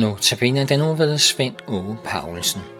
Nu tabiner den nu ved Svend Åge Paulsen.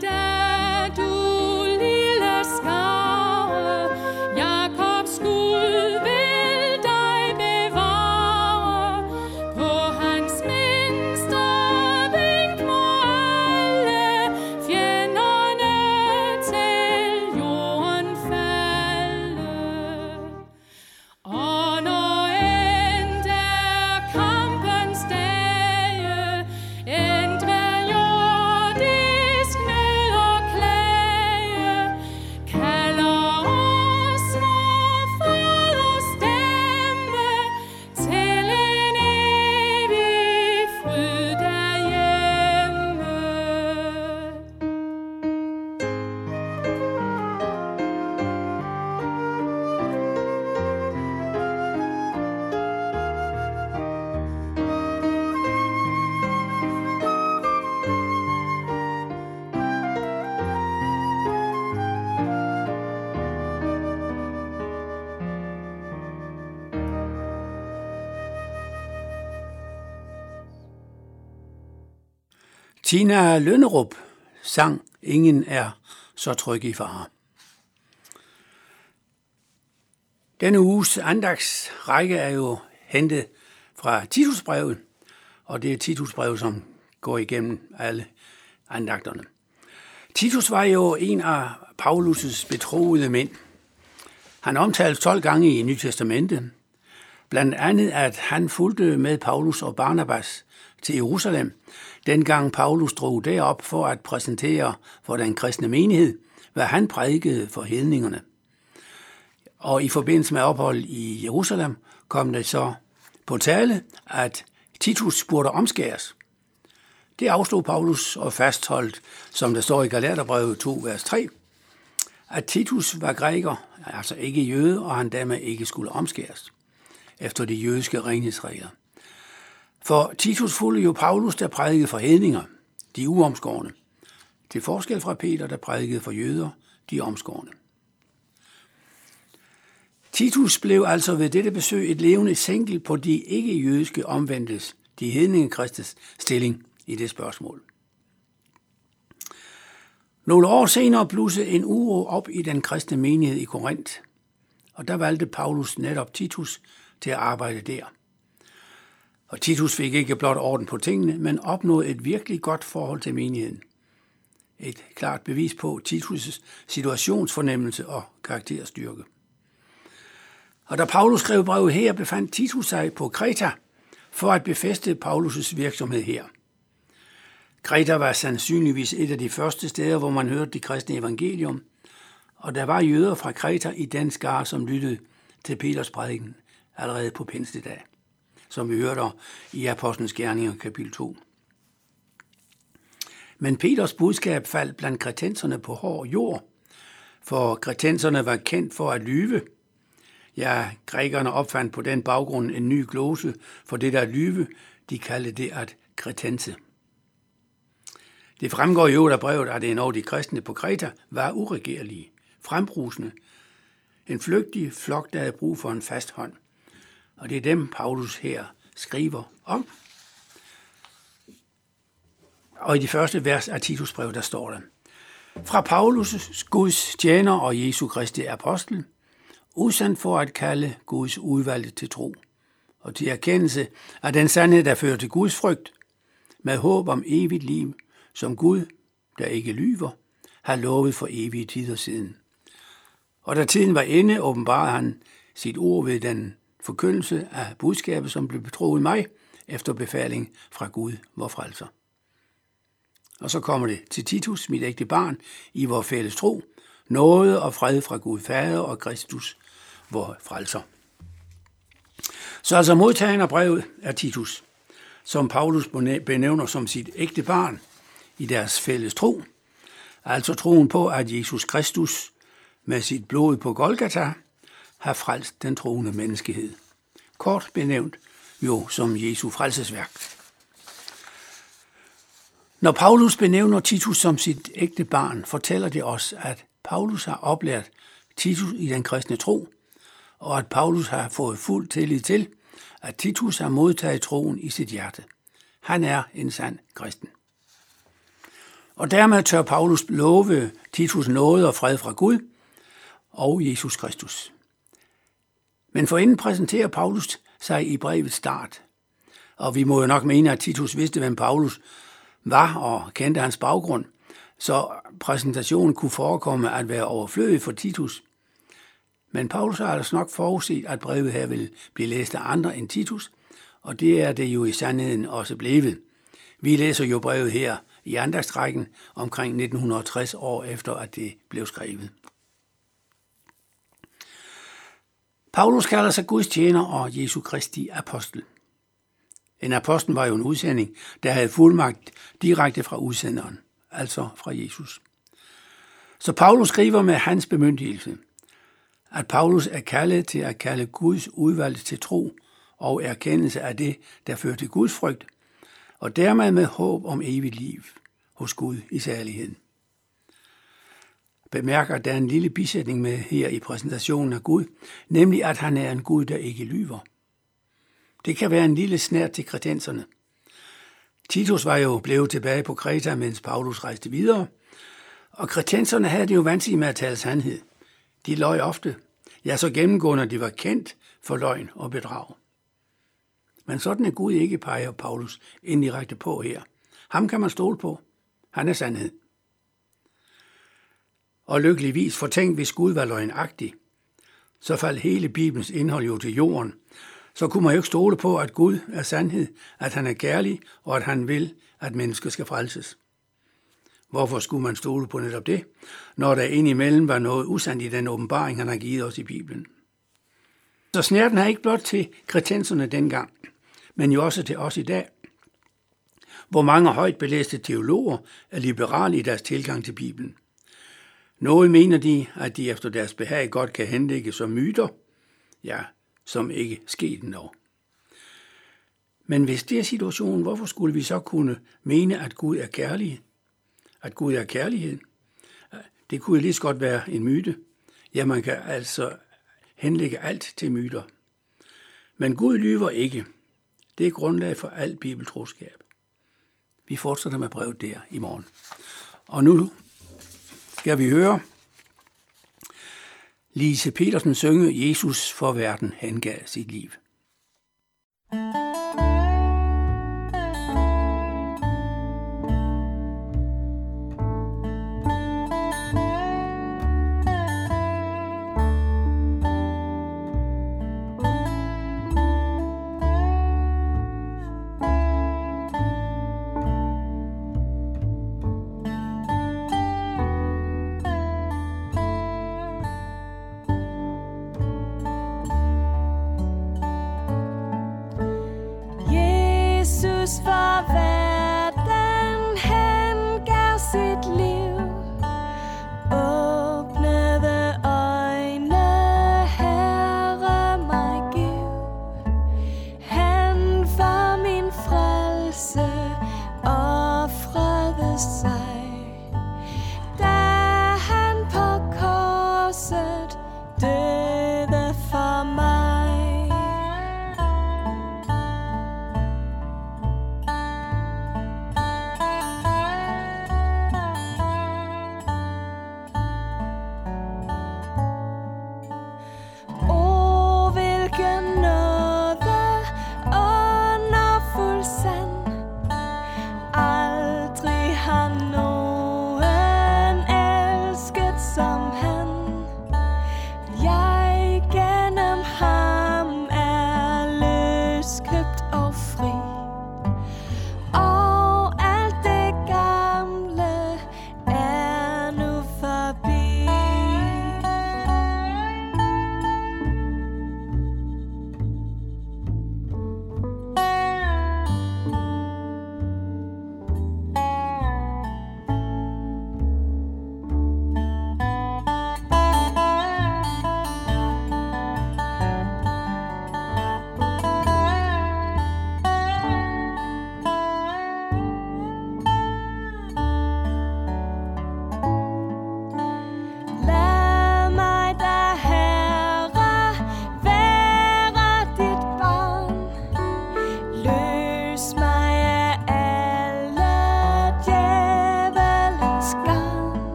die. Tina Lønnerup sang Ingen er så tryg i far. Denne uges andagsrække er jo hentet fra Titusbrevet, og det er Titusbrevet, som går igennem alle andagterne. Titus var jo en af Paulus' betroede mænd. Han omtales 12 gange i Nye Testamentet, blandt andet at han fulgte med Paulus og Barnabas til Jerusalem, dengang Paulus drog derop for at præsentere for den kristne menighed, hvad han prædikede for hedningerne. Og i forbindelse med ophold i Jerusalem kom det så på tale, at Titus burde omskæres. Det afslog Paulus og fastholdt, som der står i Galaterbrevet 2, vers 3, at Titus var græker, altså ikke jøde, og han dermed ikke skulle omskæres efter de jødiske renhedsregler. For Titus fulgte jo Paulus, der prædikede for hedninger, de uomskårne, til forskel fra Peter, der prædikede for jøder, de omskårne. Titus blev altså ved dette besøg et levende eksempel på de ikke-jødiske omvendtes, de hedninge kristes stilling i det spørgsmål. Nogle år senere blussede en uro op i den kristne menighed i Korinth, og der valgte Paulus netop Titus til at arbejde der. Og Titus fik ikke blot orden på tingene, men opnåede et virkelig godt forhold til menigheden. Et klart bevis på Titus' situationsfornemmelse og karakterstyrke. Og da Paulus skrev brevet her, befandt Titus sig på Kreta for at befeste Paulus' virksomhed her. Kreta var sandsynligvis et af de første steder, hvor man hørte det kristne evangelium, og der var jøder fra Kreta i den skare, som lyttede til Peters prædiken allerede på Pinsedag, som vi hørte i Apostlenes Gerninger kapitel 2. Men Peters budskab faldt blandt kretenserne på hård jord, for kretenserne var kendt for at lyve. Ja, grækerne opfandt på den baggrund en ny glose for det der lyve, de kaldte det at kretense. Det fremgår jo af brevet, at en af de kristne på Kreta var uregerlige, frembrusende, en flygtig flok, der havde brug for en fast hånd. Og det er dem, Paulus her skriver om. Og i de første vers af Titus brev, der står der, fra Paulus, Guds tjener og Jesu Kristi apostel, usandt for at kalde Guds udvalgte til tro, og til erkendelse af den sandhed, der fører til Guds frygt, med håb om evigt liv, som Gud, der ikke lyver, har lovet for evige tider siden. Og da tiden var inde, åbenbarede han sit ord ved den forkyndelse af budskabet, som blev betroet mig efter befaling fra Gud, vor frelser. Og så kommer det til Titus, mit ægte barn, i vor fælles tro, noget og fred fra Gud Fader og Kristus, vor frelser. Så altså modtageren af brevet er Titus, som Paulus benævner som sit ægte barn i deres fælles tro, altså troen på, at Jesus Kristus med sit blod på Golgata har frelst den troende menneskehed. Kort benævnt jo som Jesu frelsesværk. Når Paulus benævner Titus som sit ægte barn, fortæller det os, at Paulus har oplært Titus i den kristne tro, og at Paulus har fået fuld tillid til, at Titus har modtaget troen i sit hjerte. Han er en sand kristen. Og dermed tør Paulus love Titus noget og fred fra Gud og Jesus Kristus. Men forinden præsenterer Paulus sig i brevets start. Og vi må jo nok mene, at Titus vidste, hvem Paulus var og kendte hans baggrund, så præsentationen kunne forekomme at være overflødig for Titus. Men Paulus har altså nok forudset, at brevet her vil blive læst af andre end Titus, og det er det jo i sandheden også blevet. Vi læser jo brevet her i andagstrækken omkring 1960 år efter, at det blev skrevet. Paulus kalder sig Guds tjener og Jesu Kristi apostel. En apostel var jo en udsending, der havde fuldmagt direkte fra udsenderen, altså fra Jesus. Så Paulus skriver med hans bemyndigelse, at Paulus er kaldet til at kalde Guds udvalgte til tro og erkendelse af det, der fører til Guds frygt, og dermed med håb om evigt liv hos Gud i særligheden. Bemærker, at der er en lille bisætning med her i præsentationen af Gud, nemlig at han er en Gud, der ikke lyver. Det kan være en lille snært til kredenserne. Titus var jo blevet tilbage på Kreta, mens Paulus rejste videre, og kretenserne havde det jo vanskeligt med at tale sandhed. De løj ofte, ja så gennemgående, de var kendt for løgn og bedrag. Men sådan er Gud ikke, peger Paulus indirekte på her. Ham kan man stole på. Han er sandhed. Og lykkeligvis, for tænk, hvis Gud var løgnagtig, så faldt hele Bibelens indhold jo til jorden. Så kunne man jo ikke stole på, at Gud er sandhed, at han er kærlig, og at han vil, at mennesker skal frelses. Hvorfor skulle man stole på netop det, når der indimellem var noget usandt i den åbenbaring, han har givet os i Bibelen? Så snærten er ikke blot til kretenserne dengang, men jo også til os i dag, hvor mange højt belæste teologer er liberale i deres tilgang til Bibelen. Noget mener de, at de efter deres behag godt kan henlægge som myter, ja, som ikke skete endnu. Men hvis det er situationen, hvorfor skulle vi så kunne mene, at Gud er kærlig? At Gud er kærlighed? Det kunne lige så godt være en myte. Ja, man kan altså henlægge alt til myter. Men Gud lyver ikke. Det er grundlag for alt bibeltroskab. Vi fortsætter med brevet der i morgen. Og nu skal vi høre Lise Petersen synge Jesus for verden hengav sit liv.